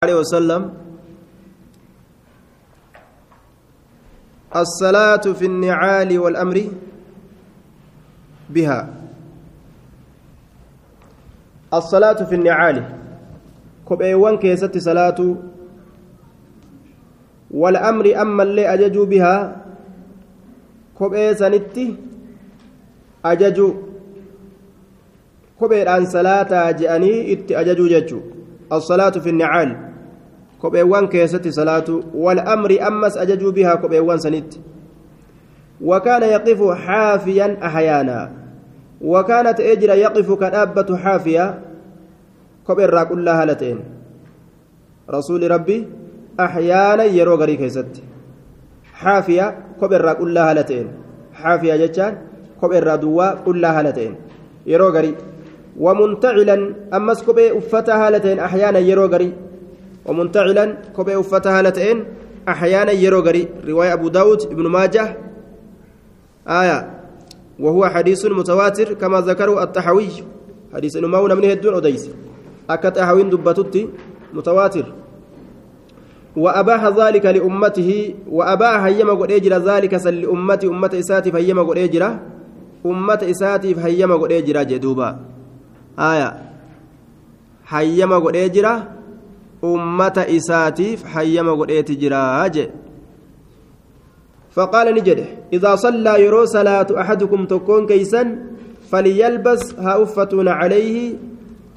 عليه وسلم الصلاة في النعال والأمر بها. الصلاة في النعال كبئيوان كيست صلاة والأمر أما اللي أججوا بها كبئي سنتي أججوا كبئي الآن صلاة جأني إت أججوا ججوا الصلاة في النعال. Kopheewwan keessatti salaatu wal'amri ammas ajajuu bihaa kopheewwan sanitti. وكان يقف حافيا أحيانا وكانت أجر يقف كدابة حافية كبر كلها هالتين رسول ربي أحيانا يرو غري كيست حافية كبر كلها هالتين حافية جتان كبر دوا كلها هالتين يرو ومنتعلا أمس كبي أفتها هالتين أحيانا يرو غري ومنتعلا كوبي وفتها لتين أحيانا يروغري رواية أبو داود ابن ماجه. آية. وهو حديث متواتر كما ذكره التحوي حديث نماونا من هدون أديس. أكت أحوين دبتتي متواتر. وأباح ذلك لأمته. وأباح هيما قد أجر ذلك سل لأمتي. أمة إساتي فهيما قد أجر أمة إساتي فهيما قد أجر جدوبا. آية. هيما قد أجر ummata isaatiif hayyama godheeti jiraa jee فقال نجده إذا صلى يرو صلاة أحدكم تكون كيسا فليلبس ها أفتون عليه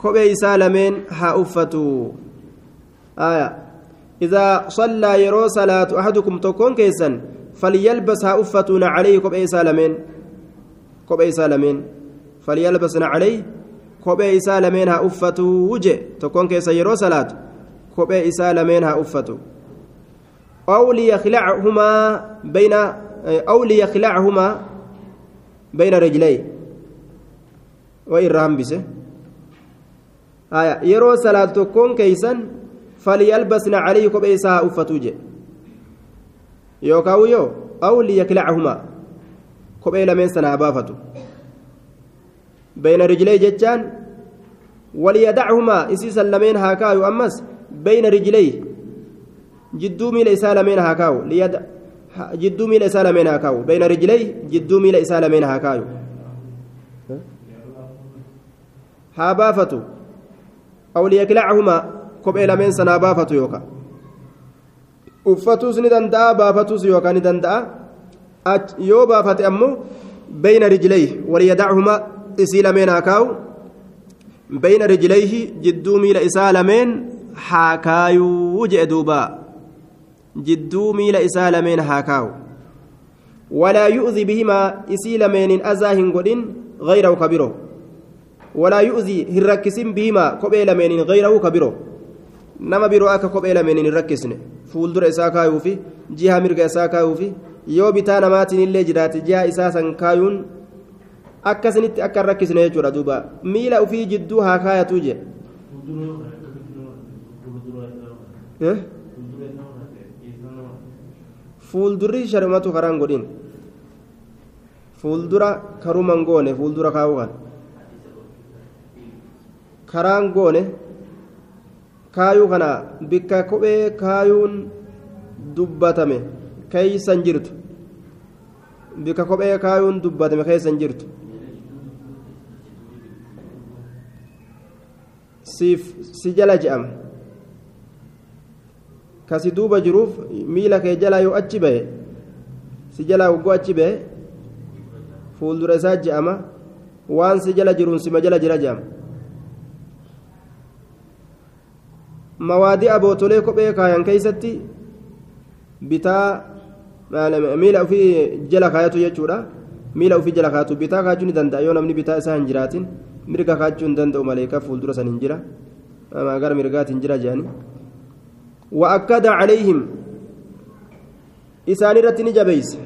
كوبي سالمين ها أفتو آية إذا صلى يرو صلاة أحدكم تكون كيسا فليلبس ها أفتون عليه كوبي سالمين كوبي سالمين فليلبسنا عليه كوبي سالمين ها أفتو وجه تكون كيسا يرو صلاة kophee isaa lameen haa uffatu. أو ليخلعهما بين أو ليخلعهما بين رجليه وإرهام بسه آية يرو صلاة تكون كيسا فليلبسن عليه كوبي ساعة أفتوجه يوكاو يو أو ليخلعهما كوبي لمن سنة بافته بين رجليه جتان وليدعهما إسيسا لمن هاكايو أمس بين رجليه جدو ميل إسالمين هاكاو ليد جدو ميل إسالمين هاكاو بين رجليه جدو ميل إسالمين هاكاو هابافتو أو ليكلعهما كوبئي لمن سنا بافتو يوكا uffatus ni danda'a baafatus yookaan ni danda'a yoo baafate ammoo bayna rijlayhi waliyadachumaa isii lameen haa kaa'u bayna rijlayhi jidduu miila isaa lameen haa kaayuu jedhe duuba jidduu miila isaa lameen haa kaawu walaa yu'zi bihimaa isii lameeniin azaa hin godhin gayrahu ka biro walaa yu'zi hin rakkisin bihimaa kophee lameeniin gayrahu ka biro nama biroo akka kophee lameeniin hin rakkisne fuuldura isaa kaayuufi jiha mirga isaa kaayuufi yoo bitaa namaatiin illee jiraate jiha isaa san kaayuun akkasinitti akka hin rakkisne jechuudha duuba miila ufii jidduu haa kaayatuu jedhe fuuldurri sharmatu karaan godhin fuuldura karuman goone fuuldura kaa'uu kan karaan goone kaayuu kana bikka kophee kaayuun dubbatame keeysan jirtu bikka kophee kaayuun dubbatame keeysan jirtu siif si jala je'ama kasi duuba jiruuf miila kee jalaa yoo achi bahe si jalaa hoggoo achi bahe fuuldura isaa je'ama waan si jala jiruun sima jala jira je'ama mawaadii abootolee kophee kaayan keeysatti bitaa miila ofii jala kaayatu jechuudha miila ofii jala kaayatu bitaa kaachuu ni danda'a yoo namni bitaa isaa hin jiraatin mirga kaachuu hin danda'u malee ka fuuldura san hin jira gara mirgaatiin jira jedhanii وأكد عليهم. إسان رتني جبيس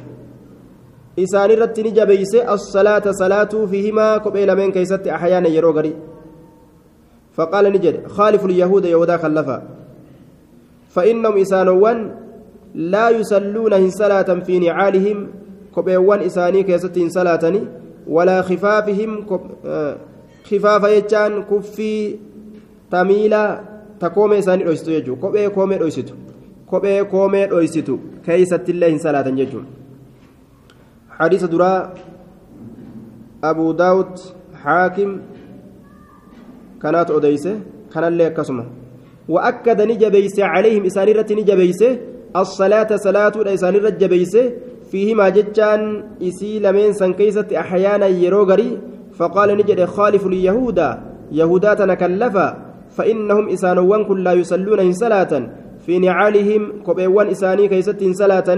إسان رتني جبيس الصلاة صلاة فيهما قبيل من كيست أحيانا يروغري فقال نجد خالف اليهود يهودا خلفا. فإنهم إسانوان لا يصلون هن صلاة في نعالهم قبيوان إساني كيست صلاة ولا خفافهم خفاف يجان كفي تميلا ta koomee isaanii dhoysitu jechuudha kophee koomee dhoysitu kophee koomee dhoysitu keeysatti illee hin salaatan jechuudha hadiisa duraa abuu daawud haakim kanaatu odeyse kanallee akkasuma وأكد نجبيس عليهم إسان رت نجبيس الصلاة صلاة إسان رت جبيس فيهما جتان إسي لمن سنكيسة أحيانا يروغري فقال نجد خالف اليهود يهودات نكلفا فإنهم إسانوان كل لا يصلون إن صلاة في نعالهم كبيوان إساني كيست إن صلاة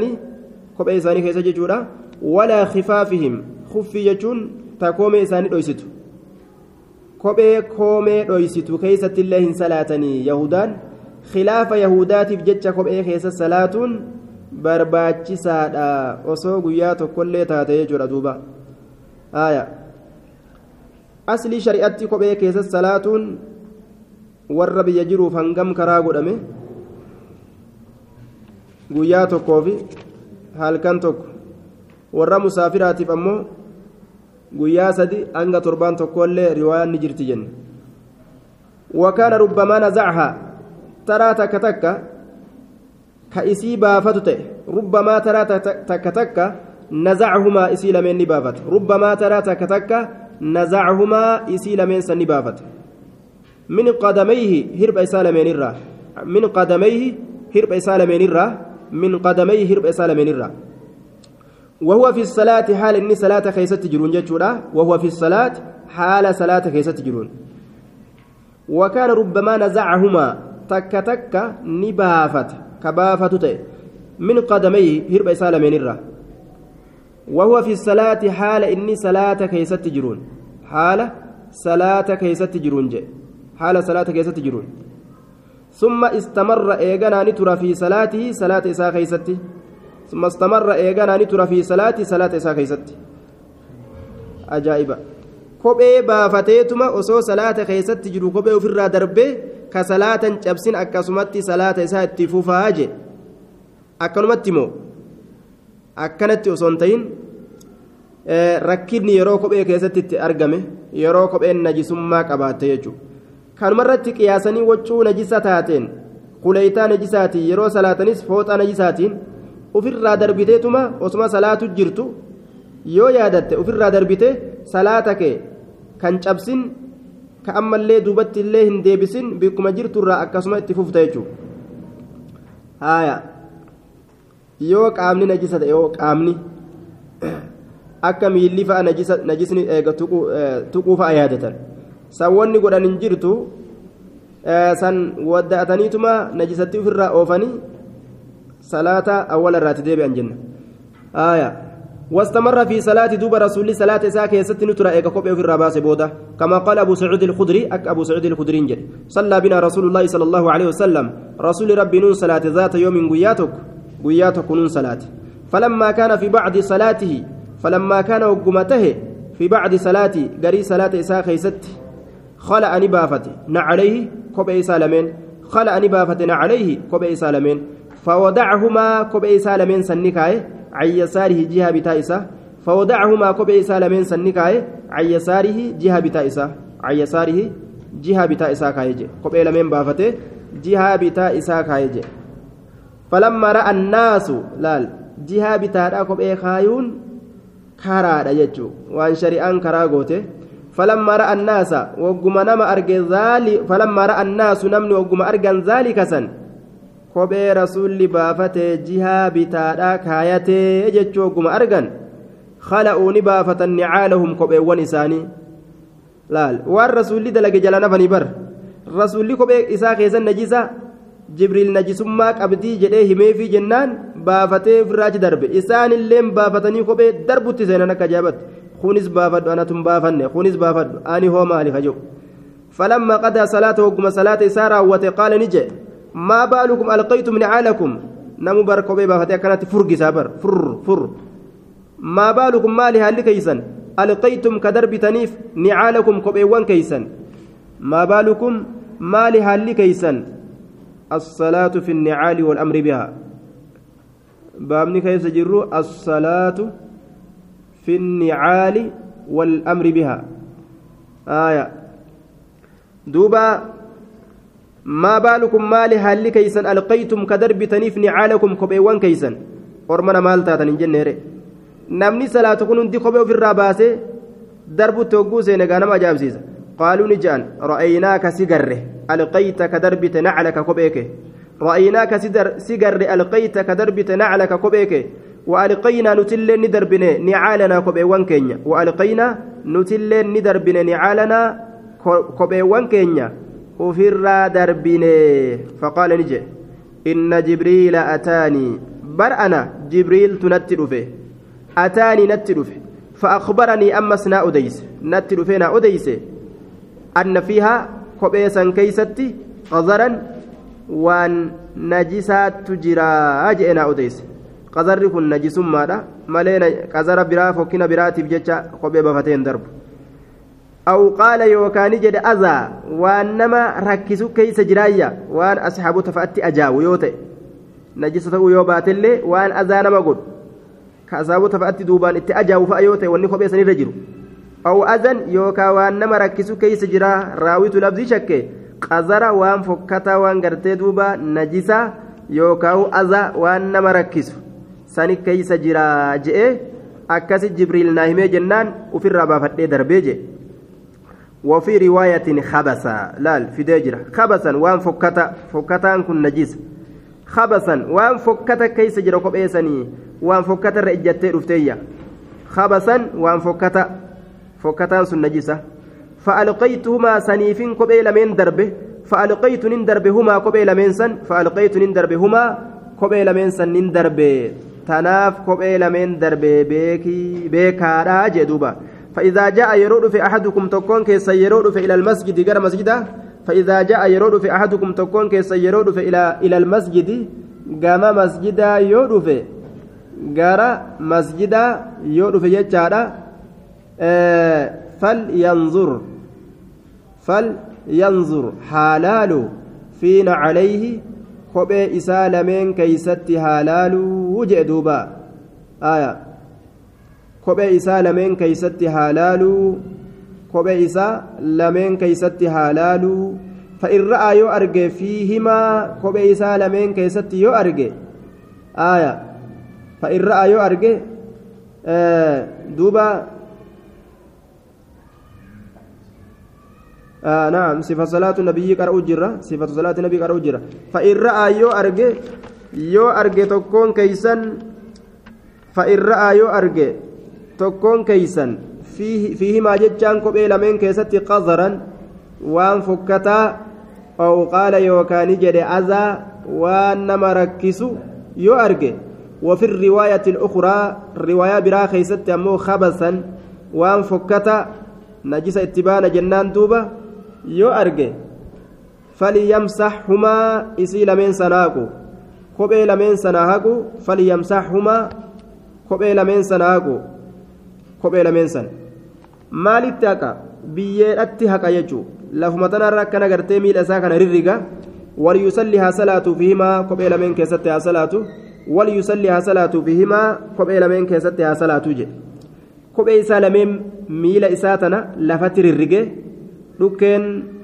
كبي إساني كيست ججورا ولا خفافهم خفي ججون تقوم إساني دويستو kophee koomee dhoysitu keeysatti illee hin salaatanii yahudaan khilaafa yahudaatiif jecha kophee keessa salaatuun barbaachisaadha osoo guyyaa tokkollee taate jechuudha duuba aya aslii shari'atti kophee keessa salaatuun warra biyya jiruuf hangam karaa godhame guyyaa tokkoo fi halkan tokko warra musaafiraatiif ammoo guyyaa sadi hanga torbaan tokkollee riwaayaan ni jirti jenne wakaana rubbamaa nazacahaa taraa takka takka ka isii baafatu ta'e rubbamaa taraa takka takka nazacahumaa isii lameen ni baafata rubbamaa taraa takka takka nazacahumaa isii lameen san ni baafata min qadamayhi hirba isaa lameenirraa min qadamayhi hirba isaa lameenirraa min qadamayhi hirba isaa lameenirraa وهو في الصلاة حال إني صلاة خيست جرون جتشورا. وهو في الصلاة حال صلاة خيست جرون. وكان ربما نزعهما تك تك نبافت. كبافت من قدميه هرب سالمين الرا وهو في الصلاة حال إني صلاة خيست جرون. حال صلاة خيست جرون جي. حال صلاة خيست جرون ثم استمر إيغانا نترى في صلاته صلاة إساء خيستي ثم استمر إيغانا نترى في صلاة صلاة إساء كيست أجائبا kophee baafateetuma osoo salaata keessatti jiru kophee ofirraa darbee ka salaatan cabsin akkasumatti salaata isaa itti fufaa je akkanumatti immoo akkanatti osoo hin ta'in rakkinni yeroo kophee keessatti itti argame yeroo kopheen najisummaa qabaatte jechuudha Kanumarratti qiyaasanii waccuu najisa taateen kuleeytaa najisaatiin yeroo salaatanis fooxaa najisaatiin ofirraa darbiteetuma osuma salaatu jirtu yoo yaadatte ofirraa darbite salaata kee kan cabsin ka ammallee duubatti illee hin deebisin bikkuma jirturraa akkasuma itti fufta jechuudha. Haaya. Yoo qaamni najisa ta'e yoo qaamni akka miilli fa'a najisni tuquu fa'a yaadatan sawwanni godhan hin jirtu san wadda'ataniituma najisatti ofirraa oofanii صلاة أول الرات ديبي أنجنة آية واستمر في صلاة دوب رسول صلاة ساكي يست نترى إيكا كوبي في الرباس بودا كما قال أبو سعود الخدري أك أبو سعود الخدري جل صلى بنا رسول الله صلى الله عليه وسلم رسول ربي نون صلاة ذات يوم قياتك قياتك نون صلاة فلما كان في بعد صلاته فلما كان وقمته في بعد صلاة قري صلاة إساكي ست خلع نبافت نعليه كوبي سالمين خلع نبافت نعليه كوبي سالمين فودعهما كوبي سالمين سنكاي عن يساره جهة بتائسة فودعهما كوبي سالمين سنكاي عن يساره جهة بتائسة عن يساره جهة بتائسة كايجي كوبي لمن بافته جهة بتائسة كايجي فلما رأى الناس لال جهة بتائسة كوبي خايون كارا يجو. وان شريان كارا غوته فلما رأى الناس وقم نما أرجى ذلك فلما رأى الناس نمني وقم أرجى ذلك سن kophee rasuulli baafatee jihaa bitaadhaa kaayatee jechuu ogguma argan khala'uu ni baafatan nicaalahum kopheewwan isaanii laal waan rasuulli dalage jala nafanii bar rasuulli kophee isaa keessan najisa jibriil najisummaa qabdii jedhee himeefii jennaan baafatee ofirraachi darbe isaanilleen baafatanii kophee darbutti seenan akka ajaa'ibatti kunis baafadhu anatun baafanne kunis baafadhu. Ani hoo maaliif hajo فلما قضى صلاته وقم صلاة إسارة وتقال نجي ما بالكم ألقيتم نعالكم نمو بر كوبي بافتي كانت فرق سابر فر فر ما بالكم مالها لكيسا ألقيتم كدرب تنيف نعالكم كوبيوان كيسا ما بالكم مالها لكيسا الصلاة في النعال والأمر بها بابني كيف جروا الصلاة في النعال والأمر بها آية دوبا keeysan alqaytum ka darbitaniif nicaalakum kopheewwan keeysan ormana maal taatan hin jenneere namni salaatu kun hundi kophee ofirraa baasee darbutti hogguu seene gaa nama ajaa'ibsiisa qaaluu ni je'an ra'aynaaka si garre alqayta ka darbite naclaka kophee kee رأيناك سيجر ألقيت كدربت نعلك كوبيك وألقينا نتلين ندربنا نعالنا كوبيوان كينيا وألقينا نتلين ندربنا نعالنا كوبيوان كينيا وفر دربنا فقال نجي إن جبريل أتاني. بر أنا جبريل تنتر فيه أتاني نتر فيه فأخبرني أما سنا أديس. نتر فينا أديس. أن فيها كوبيسا كيستي قذرا najisaattu jiraa jedhe naa odeyse qazarri kun najisummaadha. Malee qazara biraa fokkina biraatiif jecha kophee bafateen darbu. Aw qaala yookaani jedhe azaa waan nama rakkisu keeysa jiraayya waan asxaabota fa'atti ajaawu yoo ta'e najisa ta'uu yoo baatellee waan azaa nama godhu ka asaabota fa'atti duubaan itti ajaawu fa'a yoo ta'e wanni kophee sanirra jiru. Aw azan yookaa waan nama rakkisu keeysa jiraa raawitu labzii shakkee qazara waan fokkataa waan gartee duuba najisa yookaan aza waan nama rakkisu sani keeysa jira je'e akkasi jibriil naa himee jennaan ufirraa baafadhee darbee je وفي رواية خبسا لا في جرا خبسا وان فكتا فكتان كن نجيس خبسا وان فكتا كيس جرا كوبيسني وان فكتا رجت رفتيا خبسا وان فكتا فكتان سن نجيسه فألقيتهما سنيفين كوبي لمن دربه فألقيت نندربهما كوبي لمن سن فألقيت نندربهما كوبي لمن سن نندربه تناف كوبي لمن دربه بيكي بيكارا جدوبا فإذا جاء يرود في أحدكم تكون كيس يرود في إلى المسجد غير مسجده فإذا جاء يرود في أحدكم تكون كيس يرود في إلى إلى المسجد قام مسجدا يرود في غير مسجدا يرود في يجارا فلينظر فلينظر حلال فينا عليه kophee isaa lameen keeysatti haalaaluu jee duuba aya kophee isaa lameen keeysatti haalaaluu kophee isaa lameen keeysatti haalaaluu fa'in ra'aa yoo arge fiihimaa kophee isaa lameen keessatti yoo arge aya fa'in ra'aa yoo arge duuba آه نعم. صفة صلاة النبي قرأ جرة. صفة صلاة النبي قرأ جرة. فإن رأى يو أرجع يو أرجع تكون كيسا. فإن رأى يو أرجع تكون كيسا. فيه فيه ما جتشان قبيل من كيست قذرا. وان فكتا أو قال يوكاني جد أذى. وان مركسو يو أرجع. وفي الرواية الأخرى الرواية برا كيست أمو خبثا. وان فكتا نجس اتبان جنان دوبه yoo arge. Falyamsaxhumaa isii lameen sanaa haqu kophee lameen sanaa haqu falyamsaxhumaa kophee lameen sanaa haqu kophee lameen san maalitti haqa? Biyyeedhatti haqa jechuu lafuma tanarra akkana gartee miila isaa kana rirriga. Waliyusalli haa salaatu fihimaa kophee lameen keessatti haa salaatu. Waliyusalli haa salaatu fihimaa kophee lameen keessatti haa salaatu jedhe. Kophee isaa lameen miila isaa tana lafatti rirrige dhukkeen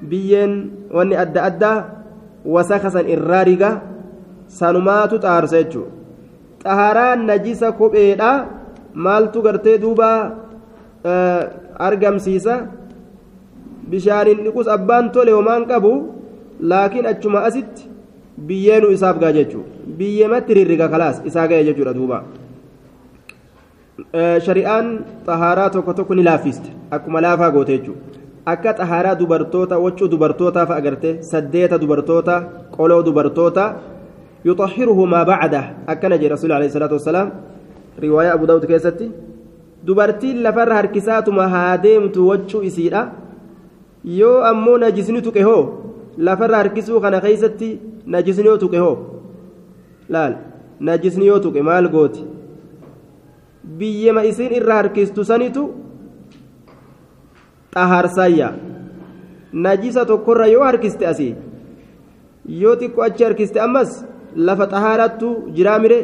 biyyeen wanni adda addaa wasaka san irraa riga sanumaatu xaarsa jechuudha. Xaharaan najisa kopheedha. Maaltu gartee duuba argamsiisa? Bishaaniin dhiqus abbaan tole homaan qabu laakiin achuma asitti biyyeenu isaaf gaa jechuudha. Biyyeematti rirriga kalaas isaa ga'e jechuudha duuba. shari'aan xaharaa tokko tokko ni laaffiste. Akkuma laafaa goote jechuudha. Akka xahaaraa dubartoota waccuu dubartootaaf agarte saddeeta dubartoota qoloo dubartoota yuxahiruhu maa bacda akkana jedhe rasuul alayhi salaatu wasalaam riwaayaa abu daawud keessatti dubartiin lafarra harkisaatuma haa deemtu waccuu isiidha yoo ammoo najisni tuqe hoo lafarra harkisuu kana keeysatti najisni yoo tuqe hoo laal najisni yoo tuqe maal gooti biyyema isiin irra harkistu sanitu xahaarsaayya najisa tokkorra yoo harkiste asii yoo xiqqoo achi harkiste ammas lafa xahaarattu jiraamire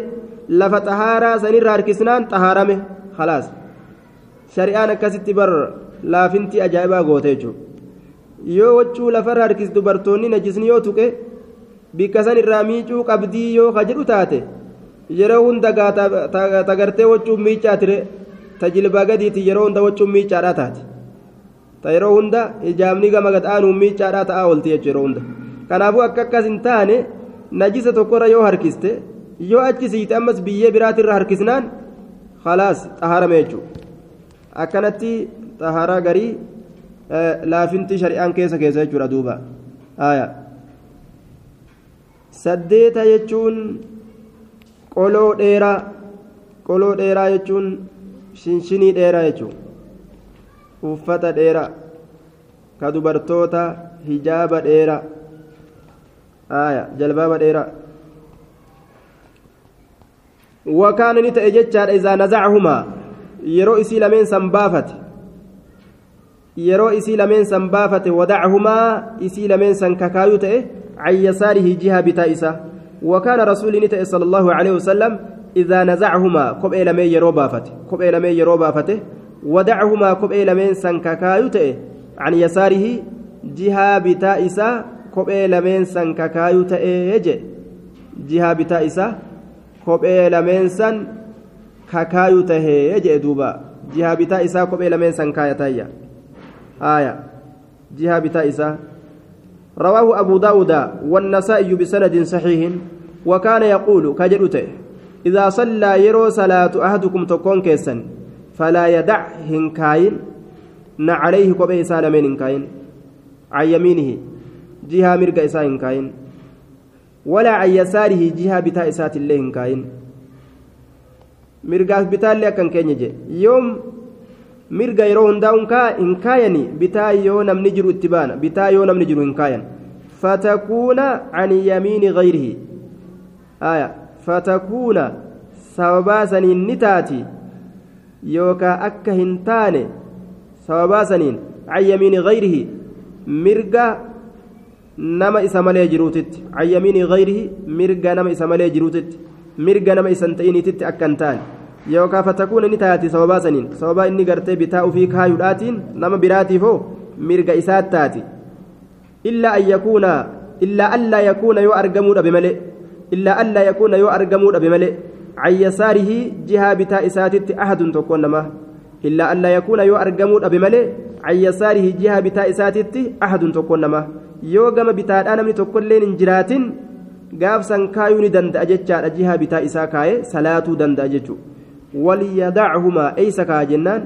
lafa xahaaraa sanirra harkisnaan xahaarame khalaas. Shari'aan akkasitti bar laafinti ajaa'ibaa goote jechuudha yoo waccuu lafarra harkis dubartoonni najisni yoo tuqe bikka san irraa miicuu qabdii yoo ka jedhu taate yeroo hunda tagartee waccuu miicaatire tajilbaa gadiiti yeroo hunda waccuu miicaadhaa taate ta yeroo hunda hijaabni gama gad aanuu miicaadhaa ta'aa oolti jechuudha yeroo hunda kanaafuu akka akkas hin taane najisa tokkorra yoo harkiste yoo achi siite ammas biyyee biraatirra harkisnaan khalaas xaharame jechuudha akkanatti xaharaa garii laafinti shari'aan keessa keessa jechuudha duuba saddeeta jechuun qoloo dheeraa qoloo dheeraa jechuun shinshinii dheeraa jechuudha uffata dheeraa ka dubartoota hijaaba dheeraa jalbaaba dheeraa wakaana ni ta'e jechaadha izaa nazacahumaa yeroo isii lameen san baafate yeroo isii lameen san baafate wadacahumaa isii lameen san kakaayuu ta'e can yasaarihi jiha bitaa isaa wakaana rasuuli ni ta'e sala allahu aleyhi wasalam idaa nazacahumaa kophee lameen yeroo baafate kophee lameen yeroo baafate lameen san kakaayuu ta'e can yasaarihi jihaa bitaa isaa kophee lameen san kakaayuu ta'ee jedhe jihaa bitaa isaa kophee lameen san kakaayuu tahee jedhe duuba jihaa bitaa isaa kophee lameen san kaayatayya آية جهة بتائسة رواه أبو داود والنسائي بسند صحيح وكان يقول كجلته إذا صلى يرو صلاة أحدكم تكون كيسا فلا يدع هنكاين عليه كوبي سالمين هنكاين عن يمينه جهة مرق إساء هنكاين ولا عن يساره جهة بتاء إسات الله هنكاين مرقاف بتاء اللي أكن كينيجي يوم mirga yeroo hundaa hin kaayani bitaa yoo namni jiru itti baana bitaa yoo namni jiru hin kaayan fatakuuna can yamiini gayrihi aya fatakuuna sababaa saniin ni taati yookaa akka hin taane sababaa saniin gayrihi mirga nama isa malee jiruutitti can yamiini gayrihi mirga nama isa malee jiruutitti mirga nama isan ta'iniititti akka hin taane yookaan fatakuuna ni taati sababaa sababaa inni gartee bitaa ofii kaayuudhaatiin nama biraatiifoo mirga isaa taati illaa an yakuuna illaa allaa yakuuna yoo argamuu dhabe malee illaa allaa yakuuna yoo argamuu dhabe malee can yasaarihi jihaa bitaa isaatitti ahadun tokkoon namaa illaa allaa yakuuna yoo argamuu dhabe malee can yasaarihi jihaa bitaa isaatitti ahadun tokkoon namaa yoo gama bitaadhaa namni tokkolleen hin jiraatin gaafsan kaayuu ni danda'a jechaadha jihaa bitaa isaa kaayee salaatuu danda'a jechuudha. وليدعهما أي سكا جنان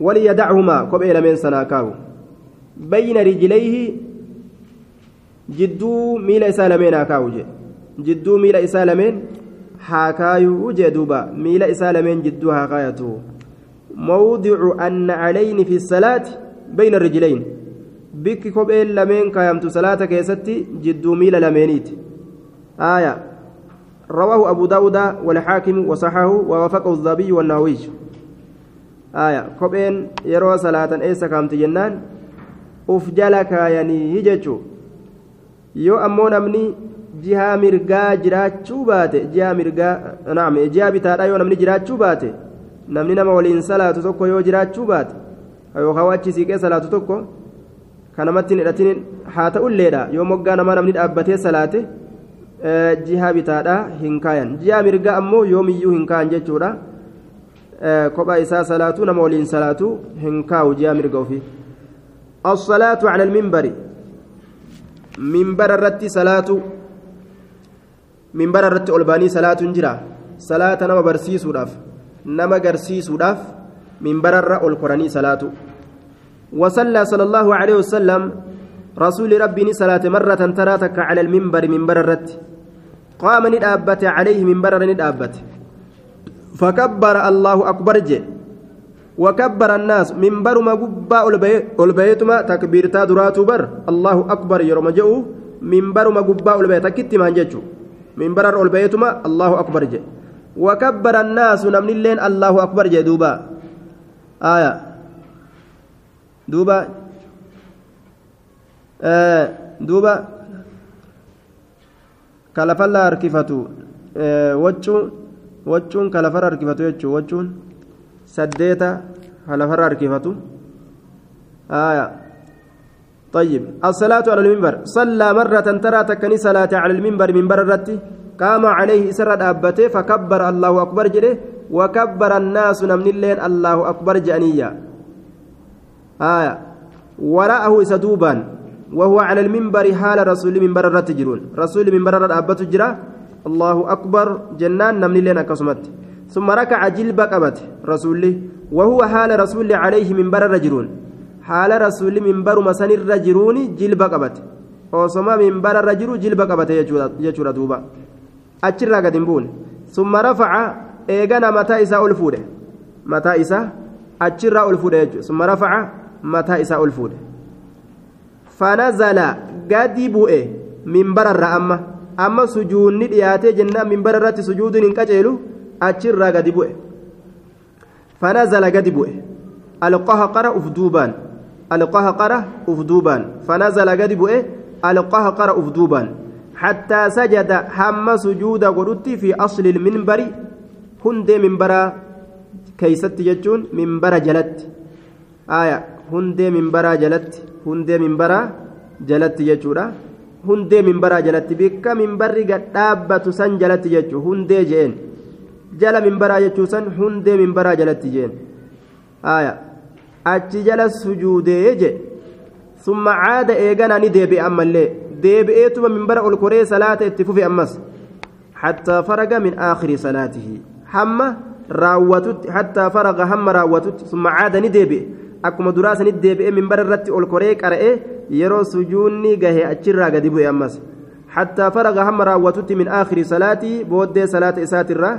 وليدعهما كوبي لمن سناكاو بين رجليه جدو ميل إسالمين أكاو جدو ميل إسالمين حاكايو جدوبا ميل إسالمين جدو حاكايتو موضع أن علين في الصلاة بين الرجلين. بك كوبي لمن كايمتو صلاة كيستي جدو ميل لمينيت آية. رواه أبو داود والحاكم وصححه ووافقه الذهبي والنووي آية. كوبين يروى صلاة إيسا كامت جنان. أف جلك يعني هججو. yoo ammoo namni jihaa mirgaa jiraachuu baate jihaa mirgaa naam jihaa bitaadhaa yoo namni jiraachuu baate namni nama waliin salaatu tokko yoo jiraachuu baate yookaan achi siiqee salaatu tokko kanamatti hin hidhatin haa ta'ulleedha yoo moggaa namaa namni dhaabbatee salaate jiha bitaadha hin kaayan jiha mirga ammoo yoomiyyuu hin kaayan jechuudha kophaa isaa salaatuu nama waliin salaatuu hin kaawu jiha mirga ofii الصلاة على المنبر منبر الرت صلاة منبر الرت ألباني صلاة جرا صلاة نما برسيس وداف نما قرسيس وداف منبر الرأ القرآني صلاة وصلى صلى الله عليه وسلم رسول ربي صلاة مرة تراتك على المنبر منبر الرت قام ندابت عليه منبر ندابت فكبر الله أكبر جي وكبر الناس منبر ما قبا البيتما تكبيرتا دراتو بر الله أكبر يرمى جو منبر ما قبا البيت كت منبر البيتما الله أكبر جي وكبر الناس نمن اللين الله أكبر جي دوبا آية دوبا duuba kalafalla harkifatu waccuun waccuun kalafarra harkifatu jechuun waccuun saddeeta kalafarra harkifatu طيب الصلاة على المنبر. صلى مرة ترى تكني صلاة على المنبر منبر الرتي قام عليه إسر أبته فكبر الله أكبر جده وكبر الناس من اللين الله أكبر جانيا آية. وراءه إسدوبا وهو على المنبر حال رسول منبر الرتجرون رسول منبر أبتة جرا الله أكبر جنان نمن اللين أكسمت. ثم ركع جلب قبت رسوله وهو حال رسول عليه منبر الرجلون haala rasuulli minbaruma sanirra jiruuni jilba qabate. Osoma minbararra jiru jilba qabate jechuudha duuba. Achirraa gad hin buune. Summa rafaca eegana mataa isaa ol fuudhe. Mataa isaa achirraa ol fuudhe jechuudha summa rafaca mataa isaa ol fuudhe. Fanazala gadi bu'e minbararra amma. Amma sujuunni dhiyaatee jennaan minbararratti sujuudin hin qaceelu achirraa gadi bu'e. Fanazala gadi bu'e. Alqaha qara uf duubaan. Duubaan fanazala gadi bu'e alqahqara uf duubaan حتى سجد هم سجود قدوتي في أصل المنبر. هند منبر كيست يجون منبر جلت. آية هند منبر جلت. هند منبر جلت يجورا هند منبر جلت بك منبر قد سن جلت يجو هند جين jala minbaraa jechuu san hundee minbaraa jalatti jeen aya achi jala sujuudee je summa caada eeganaa ni deebi'e ammallee deebi'eetuma minbara ol koree salaata itti fufe ammas حتى فرغ من آخر صلاته hamma raawwatutti hattaa faraga hamma raawwatutti summa caada ni deebi'e akkuma duraa sanit deebi'e minbara irratti ol koree qara'e yeroo sujuunni gahe achirraa gadi bu'e ammas hattaa faraga hamma raawwatutti min aakhiri salaatii booddee salaata isaatirraa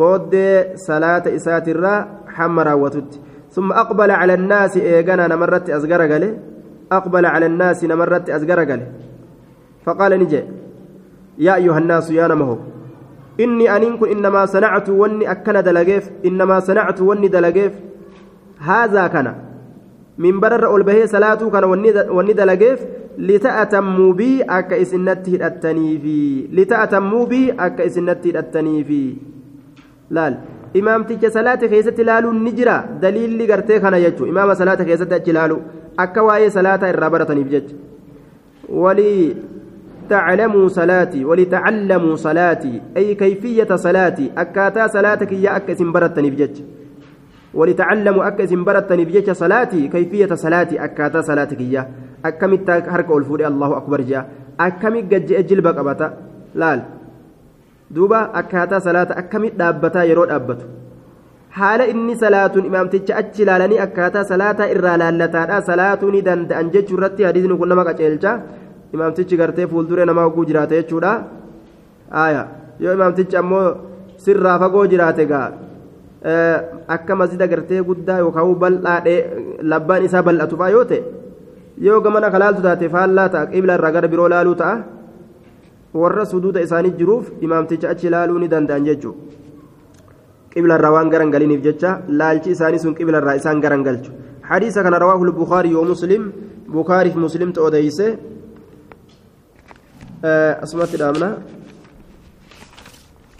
booddee salaata isaatirraa hamma raawwatutti ثم أقبل على الناس إيجانا نمرت أزجر قاله أقبل على الناس نمرت أزجر قاله فقال نجي يا أيها الناس يا نمه إني أنكم إنما صنعت وني أكن دلقيف إنما صنعت وني دلقيف هذا كان من برر أولبه صلاة كان وني دلقيف لتأتموا بي أك إسنته التنيفي لتأتموا بي أك إسنته التنيفي. laal imaamticha salaata keessatti ilaaluun ni jira. Daliilli gartee kana jechuun imaama salaata keessatti achi ilaalu akka waa'ee salaataa irraa barataniif jecha. Walii تعلموا صلاتي ولتعلموا صلاتي أي كيفية صلاتي أكاتا صلاتك يا أك اسم برتني بجج ولتعلموا أك اسم برتني بجج صلاتي كيفية صلاتي أكاتا صلاتك يا أكمت حركة الفوري الله أكبر جاء أكمت جج جلبك أبتا لال duuba akkaataa salaata akkamitti dhaabbataa yeroo dhaabbatu? Haala inni salaatuun imaamticha achi ilaalanii akkaataa salaataa irraa laallataadha salaatuu ni danda'an jechuu irratti hadiisni kun nama qaceelcha imaamtichi gartee fuulduree namaa hogguu jiraate jechuudha. Aaya yoo imaamtichi ammoo sirraa fagoo jiraate gaa akka masjida gartee guddaa yookaan bal'aadhee labbaan isaa bal'atu fa'aa yoo ta'e yoo gamana kalaaltu taate faallaa ta'a qibla irraa gara biroo laaluu ta'a. Warra suduuda isaanii jiruuf imaamticha achi ilaaluu ni danda'an jechuudha qiblarraa waan garan galiniif jecha laalchi isaanii sun qiblarraa isaan garan galchu hadiisa kana rawaahu bukaarii yoo muslim bukaariif muslimta odeyse asumatti dhaabna